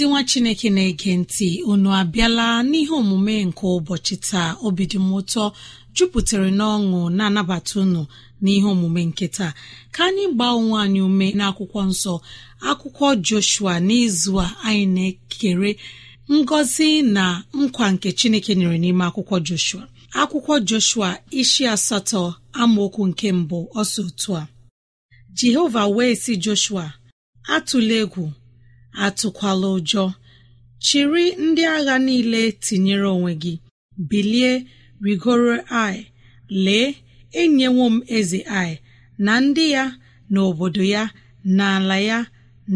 Ezi nwa chineke na-ege ntị unu abịala n'ihe omume nke ụbọchị taa. Obi dị m ụtọ jupụtara n'ọṅụ na-anabata unu n'ihe omume nke taa. Ka anyị gbaa onwe anyị ume n'akwụkwọ nsọ akwụkwọ joshua n'izu a anyị na-ekere ngọzi na nkwa nke chineke nyere n'ime akwụkwọ joshua. Akwụkwọ joshua isi asatọ amaokwu nke mbụ ọsọ otu a. Jehova wee sị joshua atụla egwu atụkwala ụjọ. Chịrị ndị agha niile tinyere onwe gị. Bilie rigoro ai. Lee enyewo m eze ai na ndị ya na obodo ya na ala ya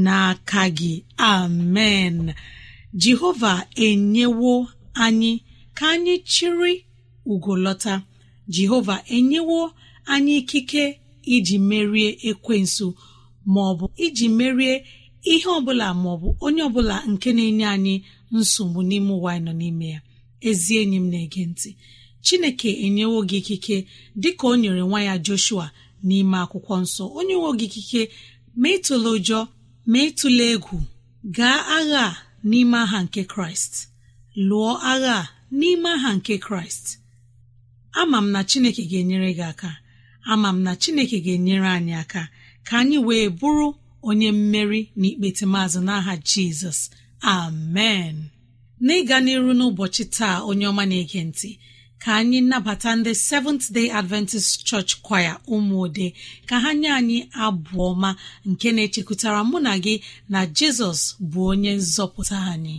n'aka gị. Amen. Jehova enyewo anyị ka anyị chịrị ugolọta jehova enyewo anyị ikike iji merie ekwensu ma ọ bụ iji merie ihe ọbụla maọbụ onye ọbụla nke na-enye anyị nsogbu n'ime ụwa anyị nọ n'ime ya ezi enyi m na-ege ntị. Chineke enyewo gị ikike dịka o nyere nwa ya joshua n'ime akwụkwọ nsọ. Onye nwe gị ikike ma ịtụla ụjọ ma ịtụla egwu. Gaa agha n'ime aha nke kraịst. Lụọ agha n'ime aha nke kraịst. Ama m na chineke ga-enyere gị aka. Ama m na chineke ga-enyere anyị aka. Ka anyị wee bụrụ onye mmeri na ikpete maazụ n'aha jizọs. Amen. N'ịga n'iru n'ụbọchị taa onye ọma na-ege ntị ka anyị nnabata ndị Seventh Day Adventist Church Choir ụmụode. Ka ha nye anyị abụ ọma nke na-echekwutara mụ na gị na jizọs bụ onye nzọpụta anyị.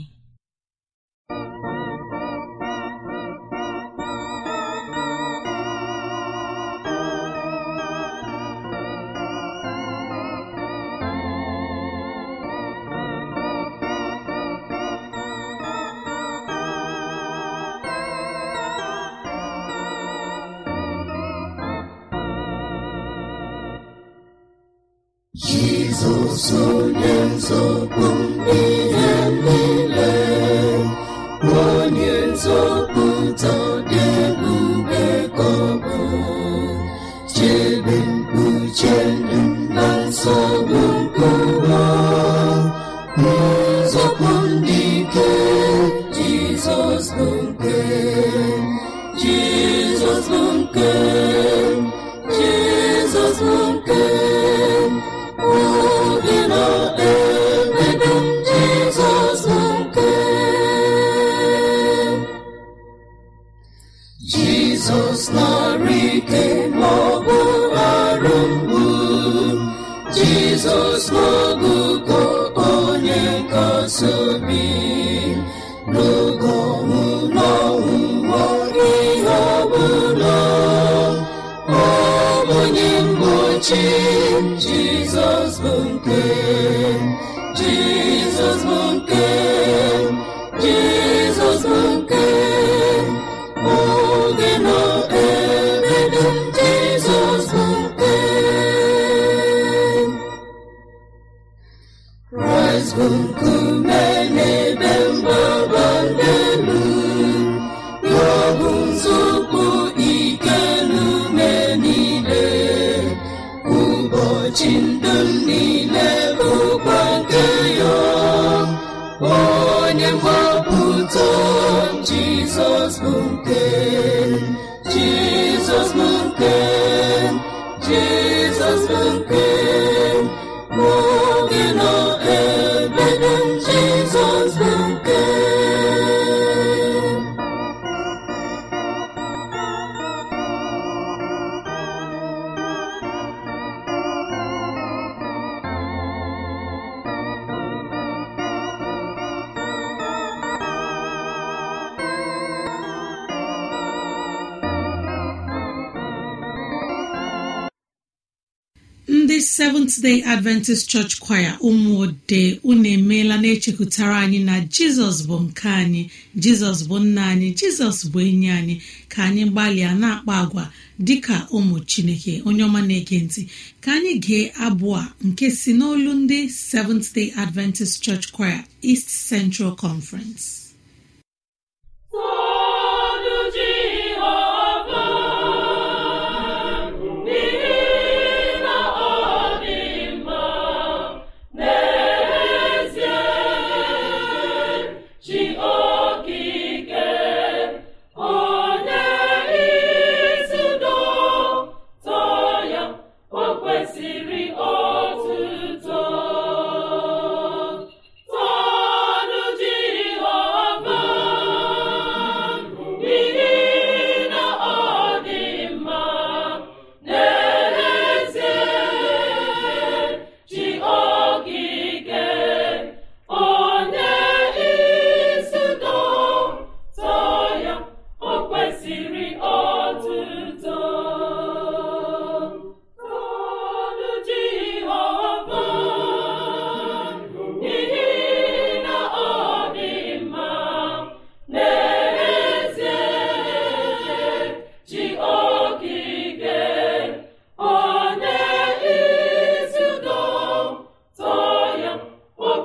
seventh day adventist church kwaya ụmụode unu emeela na-echekwutara anyị na jizọs bụ nke anyị jizọs bụ nna anyị jizọs bụ enyi anyị ka anyị gbalịa na-akpa agwa dịka ụmụ chineke onye ọma na-ege ntị. Ka anyị gee abụ a nke si n'olu ndị seventh day adventist church kwaya east central conference.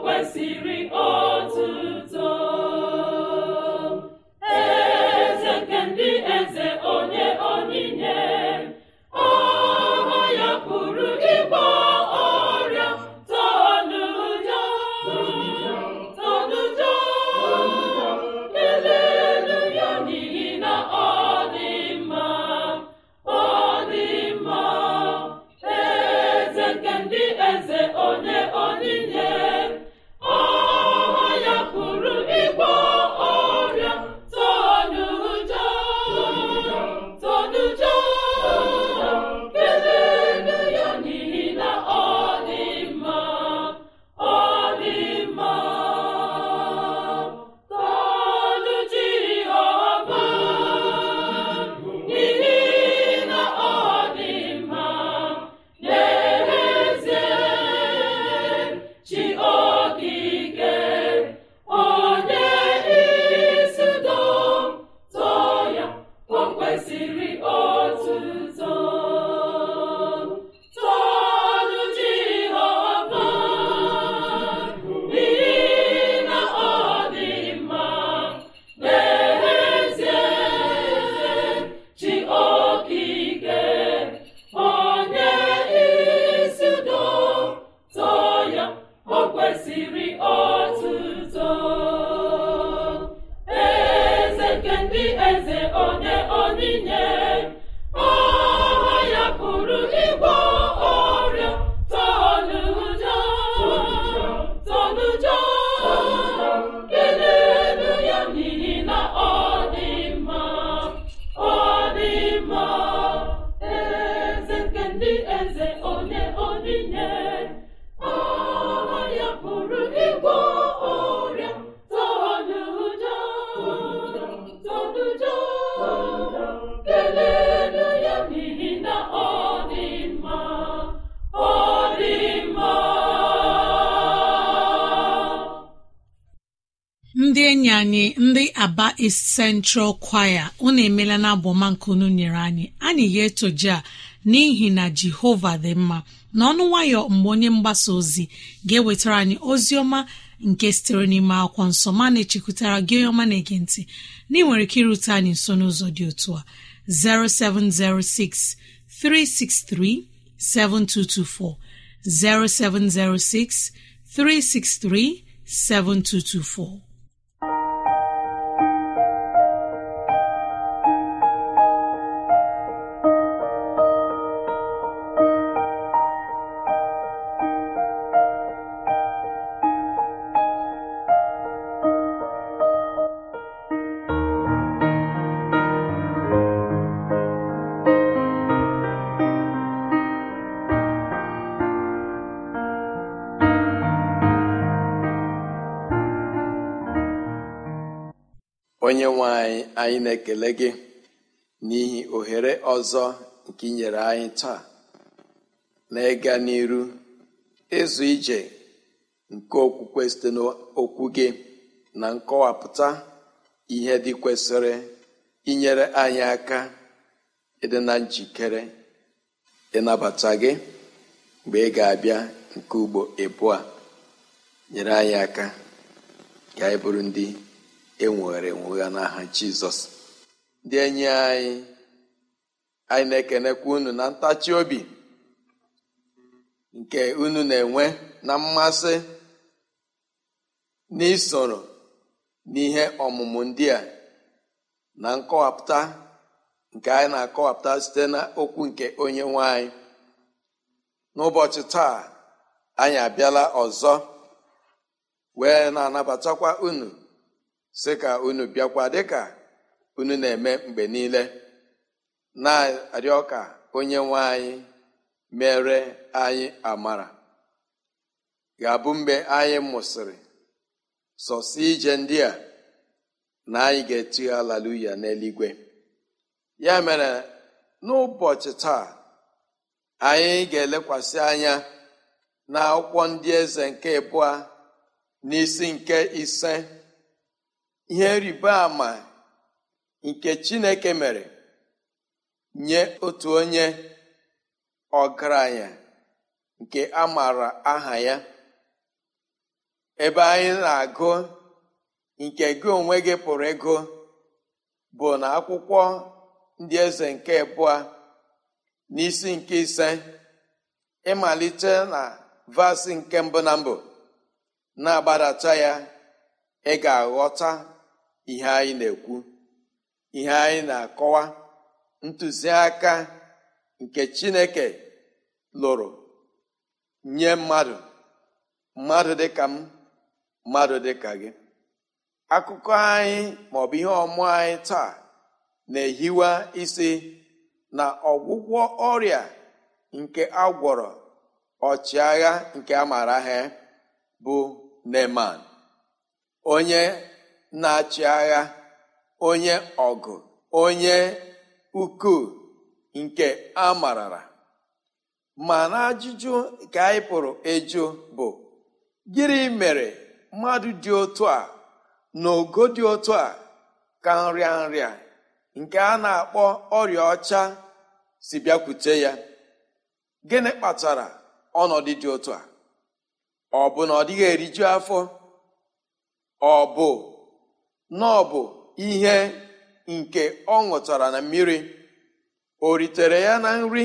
kwesịrị o. aba East Central Choir. Unu emela na abụọma nke unu nyere anyị. Anyị ga-etoje a n'ihi na Jehova dị mma. Na ọnụ nwayọ mgbe onye mgbasa ozi ga-ewetara anyị ozi ọma nke sitere n'ime akwụkwọ nsọ ma na-echekwutara gị onye ọma na-ege na ị nwere ike irute anyị nso n'ụzọ dị otu a. 0706 363 7224 0706 363 7224 anyị na-ekele gị n'ihi ohere ọzọ nke inyere anyị taa na ịga n'iru ịzụ ije nke okwukwe site n'okwu gị na nkọwapụta ihe dị kwesịrị inyere anyị aka ịdị na njikere ịnabata gị mgbe ị ga-abịa nke ugbo ịbụọ nyere anyị aka ka anyị bụrụ ndị enwere enwe n'aha jizọs. Ndị enyi anyị anyị na-ekenekwa unu na ntachi obi nke unu na-enwe na mmasị n'isoro n'ihe ọmụmụ ndị a na nkọwapụta nke anyị na-akọwapụta site n'okwu nke onye nwe anyị. N'ụbọchị taa anyị abịala ọzọ wee na-anabatakwa unu sị ka unu bịakwa dịka unu na-eme mgbe niile na-arịọ ka onye nwe anyị mere anyị amara. Ga-abụ mgbe anyị mụsịrị sọsị ije ndị a na anyị ga-eti haleluya n'eluigwe. Ya mere n'ụbọchị taa anyị ga-elekwasị anya na akwụkwọ ndị eze nke ịbụọ n'isi nke ise. Ihe rịba ama nke chineke mere nye otu onye ọgaranya nke a maara aha ya. Ebe anyị na-agụ nke gị onwe gị pụrụ ịgụ bụ na akwụkwọ ndị eze nke abụọ n'isi nke ise ịmalite na vasị nke mbụ na mbụ na-agbadata ya ị ga-aghọta ihe anyị na-ekwu ihe anyị na-akọwa ntụziaka nke chineke lụrụ nye mmadụ mmadụ dịka m mmadụ dịka gị. Akụkọ anyị maọbụ ihe ọmụ anyị taa na-ehiwa isi na ọgwụgwọ ọrịa nke agwọrọ ọchịagha nke a maara ha bụ Neman onye na-achị agha onye ọgụ onye ukuu nke a marara. Ma na ajụjụ ka anyị pụrụ ịjụ bụ gịnị mere mmadụ dị otu a n'ogo dị otu a ka nrịa nrịa nke a na-akpọ ọrịa ọcha si bịakwute ya? Gịnị kpatara ọnọdụ dị otu a? Ọ bụ na ọ dịghị eriju afọ? Ọ bụ na bụ ihe nke ọ ṅụtara na mmiri. O ritere ya na nri.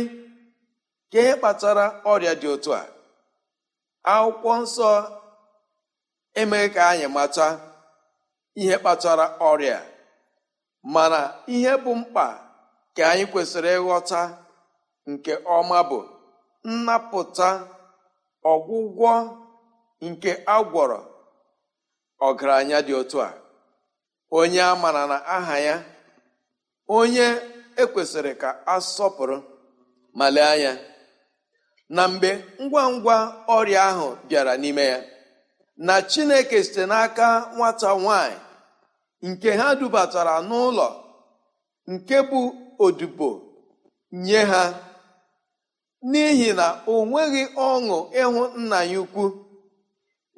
Ka ihe kpatara ọrịa dị otu a. Akwụkwọ nsọ emeghị ka anyị mata ihe kpatara ọrịa. Mana ihe bụ mkpa ka anyị kwesịrị ịghọta nke ọma bụ nnapụta ọgwụgwọ nke agwọrọ ọgaranya dị otu a. onye a mara na aha ya onye ekwesịrị ka asọpụrụ ma lee anya. Na mgbe ngwa ngwa ọrịa ahụ bịara n'ime ya na chineke site n'aka nwata nwanyị nke ha dubatara n'ụlọ nke bụ odibo nye ha n'ihi na o nweghị ọṅụ ịhụ nna ya ukwu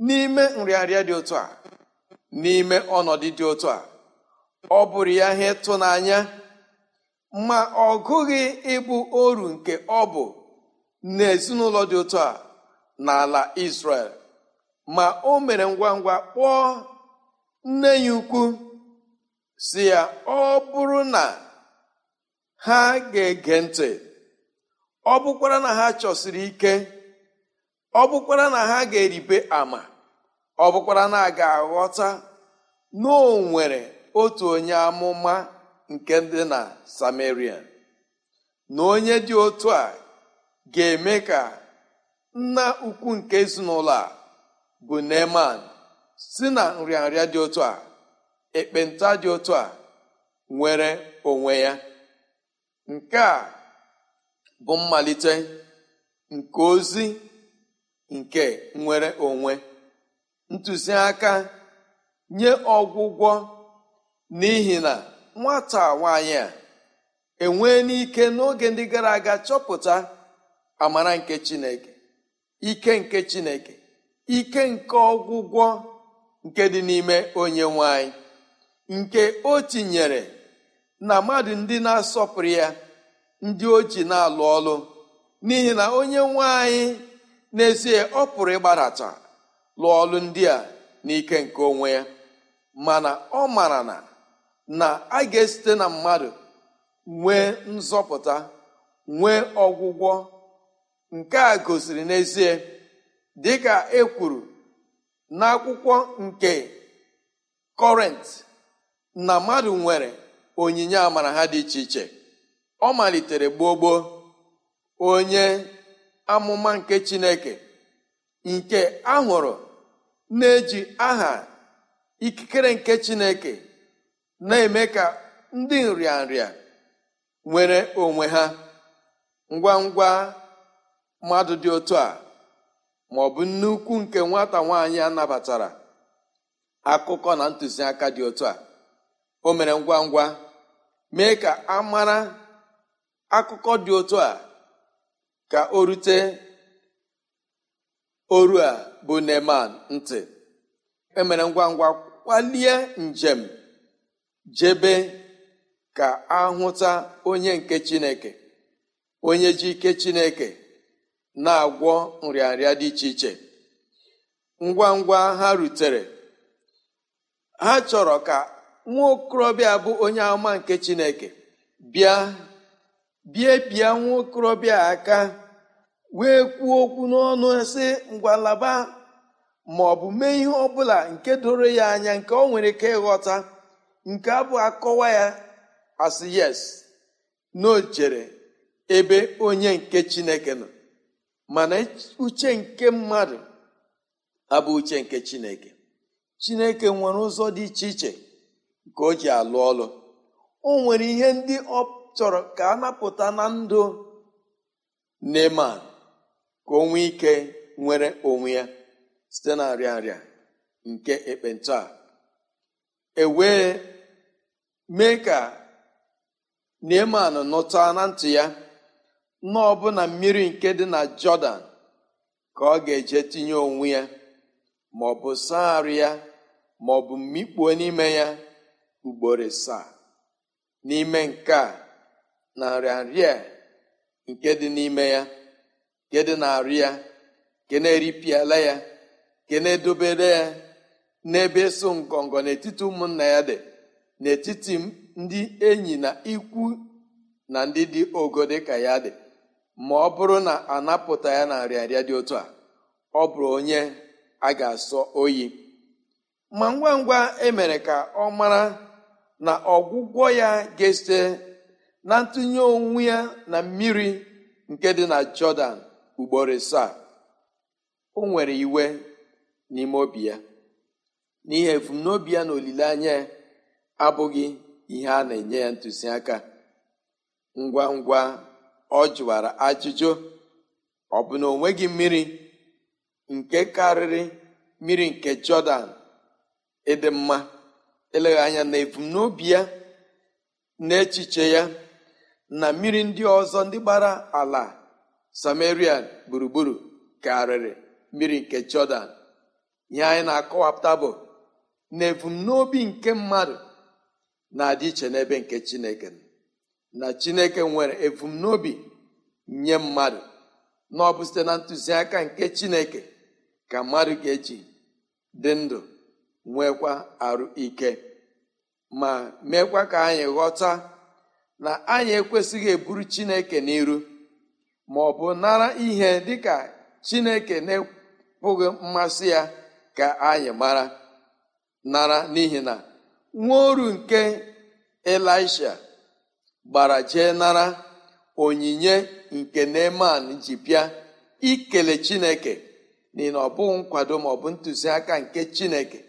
n'ime nrịarịa dị otu a. n'ime ọnọdụ dị otu a. Ọ bụrụ ya ihe ịtụnanya ma ọ gụghị ịbụ oru nke ọ bụ n'ezinụlọ dị otu a n'ala Israel. Ma o mere ngwa ngwa kpọọ nne ya ukwu si ya ọ bụrụ na ha ga-ege ntị ọ bụkwara na ha chọsiri ike ọ bụkwara na ha ga-eribe ama ọ bụkwara na a ga-aghọta na nwere otu onye amụma nke dị na Samaria na onye dị otu a ga-eme ka nna ukwu nke ezinụlọ a bụ Neman si na nrịanrịa dị otu a ekpenta dị otu a nwere onwe ya. Nke a bụ mmalite nke ozi nke nwere onwe ntụziaka nye ọgwụgwọ n'ihi na nwata nwanyị a enwee n'ike n'oge ndị gara aga chọpụta amara nke chineke ike nke chineke ike nke ọgwụgwọ nke dị n'ime onye nwanyị nke o tinyere na mmadụ ndị na-asọpụrụ ya ndị o ji na-alụ ọlụ n'ihi na onye nwanyị n'ezie ọ pụrụ ịgbadata lụọ ọlụ ndị a n'ike nke onwe ya. Mana ọ mara na na a ga-esite na mmadụ nwee nzọpụta nwee ọgwụgwọ. Nke a gosiri n'ezie dịka e kwuru n'akwụkwọ nke kọrent na mmadụ nwere onyinye amara ha dị iche iche. Ọ malitere gboo onye amụma nke chineke nke ahụrụ na-eji aha ikikere nke chineke na-eme ka ndị nrịanrịa nwere onwe ha. Ngwa ngwa mmadụ dị otu a ma ọ bụ nnukwu nke nwata nwaanyị a nabatara akụkọ na ntụziaka dị otu a o mere ngwa ngwa mee ka a mara akụkọ dị otu a ka o rute oru a bụ neman ntị. Emere ngwa ngwa kwalie njem jebe ka ahụta onye nke chineke onye ji ike chineke na-agwọ nrịanrịa dị iche iche. Ngwa ngwa ha rutere ha chọrọ ka nwa okorobịa bụ onye ama nke chineke bịa bie bịa nwa okorobịa aka wee kwuo okwu n'ọnụ sị ngwalaba ma ọ bụ mee ihe ọbụla nke doro ya anya nke ọ nwere ike ịghọta nke abụ akọwa ya asị yes na o ebe onye nke chineke nọ mana uche nke mmadụ abụ uche nke chineke. Chineke nwere ụzọ dị iche iche nke o ji alụ ọlụ. O nwere ihe ndị ọ chọrọ ka a napụta na ndụ Neman ka o nwee ike nwere onwe ya. Site na nrịa nrịa nke ekpenta e wee mee ka Neman nụta na ntị ya na ọbụna mmiri nke dị na Jọdan ka ọ ga-eje tinye onwe ya ma ọ bụ saa arụ ya ma ọ bụ mmikpuo n'ime ya ugboro saa. N'ime nke a na nrịanrịa nke dị n'ime ya nke dị na-arụ ya nke na-eripịala ya nke na-edobere ya n'ebe so ngọngọ n'etiti ụmụnna ya dị n'etiti ndị enyi na ikwu na ndị dị ogo dị ka ya dị. Ma ọ bụrụ na anapụta ya na nrịanrịa dị otu a ọ bụrụ onye a ga-asọ oyi. Ma ngwa ngwa emere ka ọ mara na ọgwụgwọ ya ga-esite na ntụnye onwe ya na mmiri nke dị na jọdan ugboro saa o nwere iwe n'ime obi ya. N'ihi ebumnobi ya na olileanya ya abụghị ihe a na-enye ya ntụziaka. Ngwa ngwa ọ jụwara ajụjụ ọ bụ na o nweghị mmiri nke karịrị mmiri nke jọdan ịdị mma? Eleghị anya na ebumnobi ya na echiche ya na mmiri ndị ọzọ ndị gbara ala samaria gburugburu karịrị mmiri nke jọdan ihe anyị na-akọwapụta bụ na ebumnobi nke mmadụ na-adị iche n'ebe nke chineke na chineke nwere ebumnobi nye mmadụ na ọ bụ site na ntụziaka nke chineke ka mmadụ ga-eji dị ndụ nwekwa arụ ike. Ma meekwa ka anyị ghọta na anyị ekwesịghị eburu chineke n'iru ma ọ bụ nara ihe dịka chineke na-ekpụghị mmasị ya ka anyị mara nara n'ihi na nwa oru nke elisha gbara jee nara onyinye nke neman ji bịa ikele chineke n'ihi ọ bụghị nkwado ma ọ bụ ntụziaka nke chineke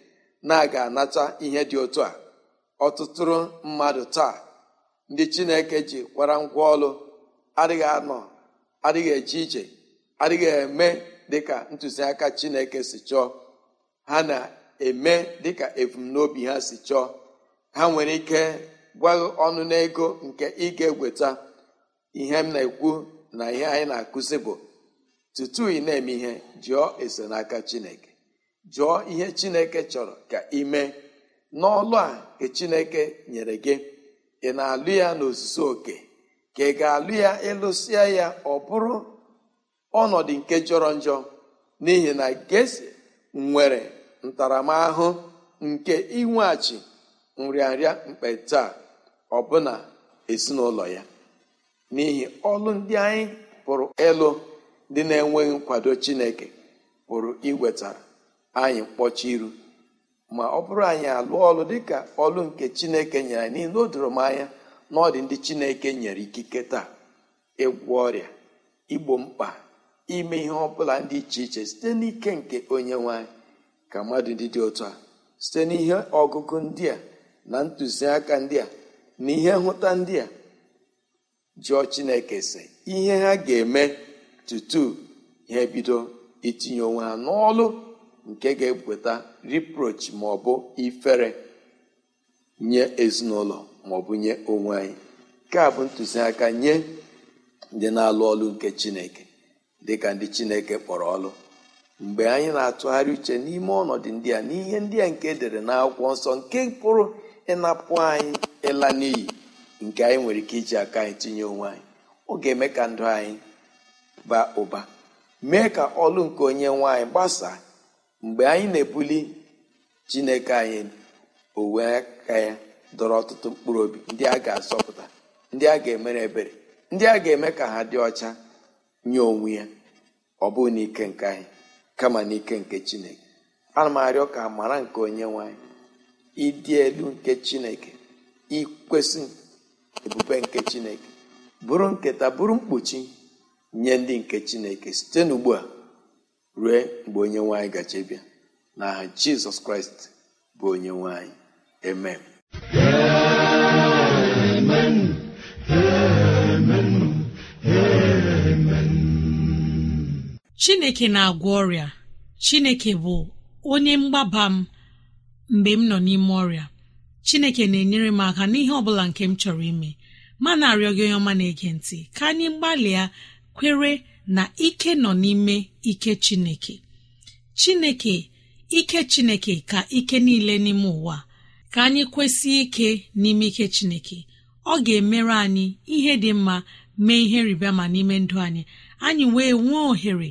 na-aga anata ihe dị otu a. Ọtụtụrụ mmadụ taa ndị chineke ji kwara ngwa ọlụ adịghị anọ adịghị eje ije adịghị eme dịka ntụziaka chineke si chọọ. Ha na-eme dịka ebumnobi ha si chọọ. Ha nwere ike gwaghị ọnụ n'ego nke ị ga-egweta ihe m na-ekwu na ihe anyị na-akụzi bụ tutu ị na-eme ihe jụọ ese n'aka chineke. Jụọ ihe chineke chọrọ ka ị mee. N'ọlụ a nke chineke nyere gị ị na-alụ ya n'ozuzu oke. Ka ị ga-alụ ya ịlụsịa ya ọ bụrụ ọnọdụ nke jọrọ njọ. N'ihi na gesi nwere ntaramahụhụ nke inweghachi nrịanrịa mkpe taa ọbụna ezinụlọ ya. N'ihi ọlụ ndị anyị pụrụ ịlụ ndị na-enweghị nkwado chineke pụrụ iwetara anyị mkpọchi iru. Ma ọ bụrụ anyị alụ ọlụ dịka ọlụ nke chineke nyere anyị n'ihi na o doro m anya na ọ dị ndị chineke nyere ikike taa ịgwọ ọrịa igbo mkpa ime ihe ọbụla dị iche iche site n'ike nke onye nwanyị ka mmadụ ndị dị otu a site n'ihe ọgụgụ ndị a na ntụziaka ndị a na ihe nhụta ndị a jụọ chineke sị ihe ha ga-eme tutu ha ebido itinye onwe ha n'ọlụ nke ga-eweta riproch ma ọ bụ ifere nye ezinụlọ ma bụ nye onwe anyị. Nke a bụ ntụziaka nye ndị na-alụ ọlụ nke chineke dịka ndị chineke kpọrọ ọlụ. Mgbe anyị na-atụgharị uche n'ime ọnọdụ ndị a n'ihe ndị a nke edere n'akwụkwọ nsọ nke pụrụ ịnapụ anyị ịla n'iyi nke anyị nwere ike iji aka anyị tinye onwe anyị. Ọ ga-eme ka ndụ anyị baa ụba mee ka ọlụ nke onye nwaanyị gbasaa. Mgbe anyị na-ebuli chineke anyị owe aka ya dọrọ ọtụtụ mkpụrụ obi ndị a ga-asọpụta ndị a ga-emere ebere ndị a ga-eme ka ha dị ọcha nye onwe ya. Ọ bụghị n'ike nke anyị. Kama n'ike nke chineke. Ana m arịọ ka mara nke onye nwanyị ịdị elu nke chineke ikwesị ebube nke chineke bụrụ nketa bụrụ mkpuchi nye ndị nke chineke site n'ugbu a rue mgbe onye nwanyị gaje bịa n'aha jizọs kraịst bụ onye nwanyị amen. Chineke na-agwọ ọrịa. Chineke bụ onye mgbaba m mgbe m nọ n'ime ọrịa. Chineke na-enyere m aka n'ihe ọ bụla nke m chọrọ ime. Ma na-arịọ onye ọma na-ege ntị ka anyị gbalịa kwere na ike nọ n'ime ike chineke. Chineke ike chineke ka ike niile n'ime ụwa ka anyị kwesị ike n'ime ike chineke. Ọ ga-emere anyị ihe dị mma mee ihe rịbama n'ime ndụ anyị. Anyị wee nwee ohere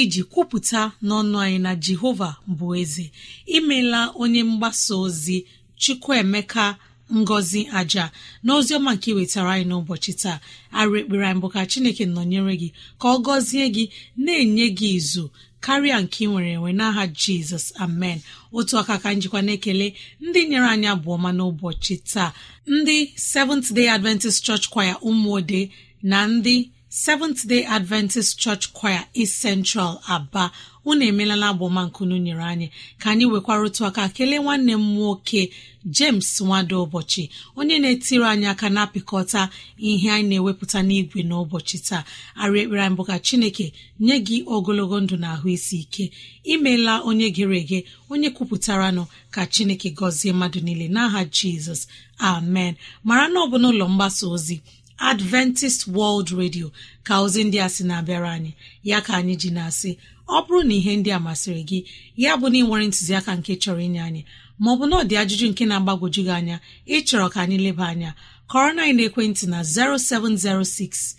iji kwupụta n'ọnụ anyị na jehova bụ eze. Imela onye mgbasa ozi chukwuemeka ngọzi aja n'oziọma nke iwetara anyị n'ụbọchị taa. Arụ ekpere anyị bụ ka chineke nọnyere gị ka ọ gọzie gị na-enye gị izu karịa nke ị nwere enwe n'aha jizọs. Amen. Otu aka ka njikwa na-ekele ndị nyere anyị abụọ ma n'ụbọchị taa. Ndị seventh day adventist church choir ụmụode na ndị seventh day adventist church choir east central aba. Unu emelala abụmankunu nyere anyị. Ka anyị nwekwara otu aka kelee nwanne m nwoke james nwado ụbọchị onye na-etiri anyị aka na-apịkọta ihe anyị na-ewepụta n'igwe n'ụbọchị taa. Arị ekpere anyị bụ ka chineke nye gị ogologo ndụ na ahụ isi ike. Imeela onye gere ege onye kwupụtara nụ ka chineke gọzie mmadụ niile. N'aha jizọs amen. Mara na ọ bụ n'ụlọ mgbasa ozi adventist world radio ka ozi ndị a sị na-abịara anyị. Ya ka anyị ji na-asị ọ bụrụ na ihe ndị a masịrị gị ya bụ na ị nwere ntụziaka nke chọrọ inye anyị maọbụ na ọ dị ajụjụ nke na-agbagwoju gị anya ịchọrọ ka anyị leba anya kọrọ na ekwentị na 0706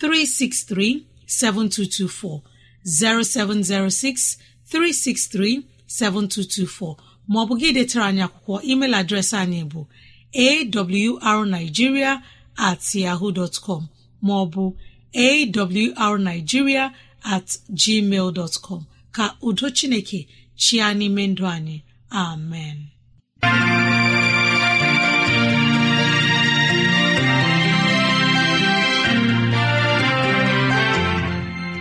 363 7224 0706 363 7224 maọbụ gị detara anyị akwụkwọ email adreesị anyị bụ awrnigeria at yahoo com maọbụ awrnigeria at gmail com. Ka udo chineke chịa n'ime ndụ anyị. Amen.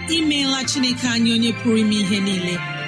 Imeela chineke anyị onye pụrụ ime ihe niile.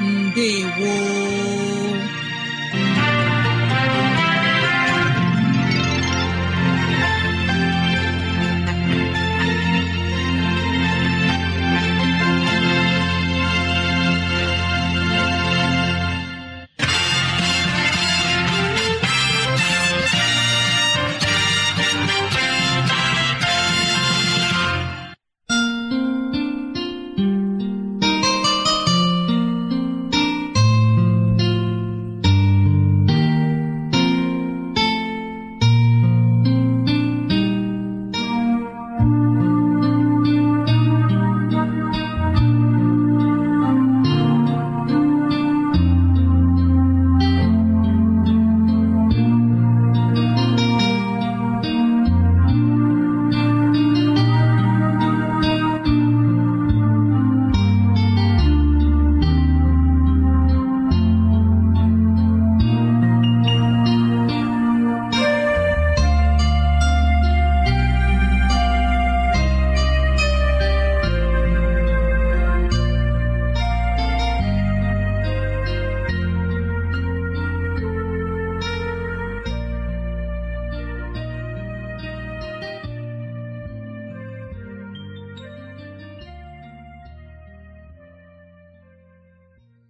mbe woo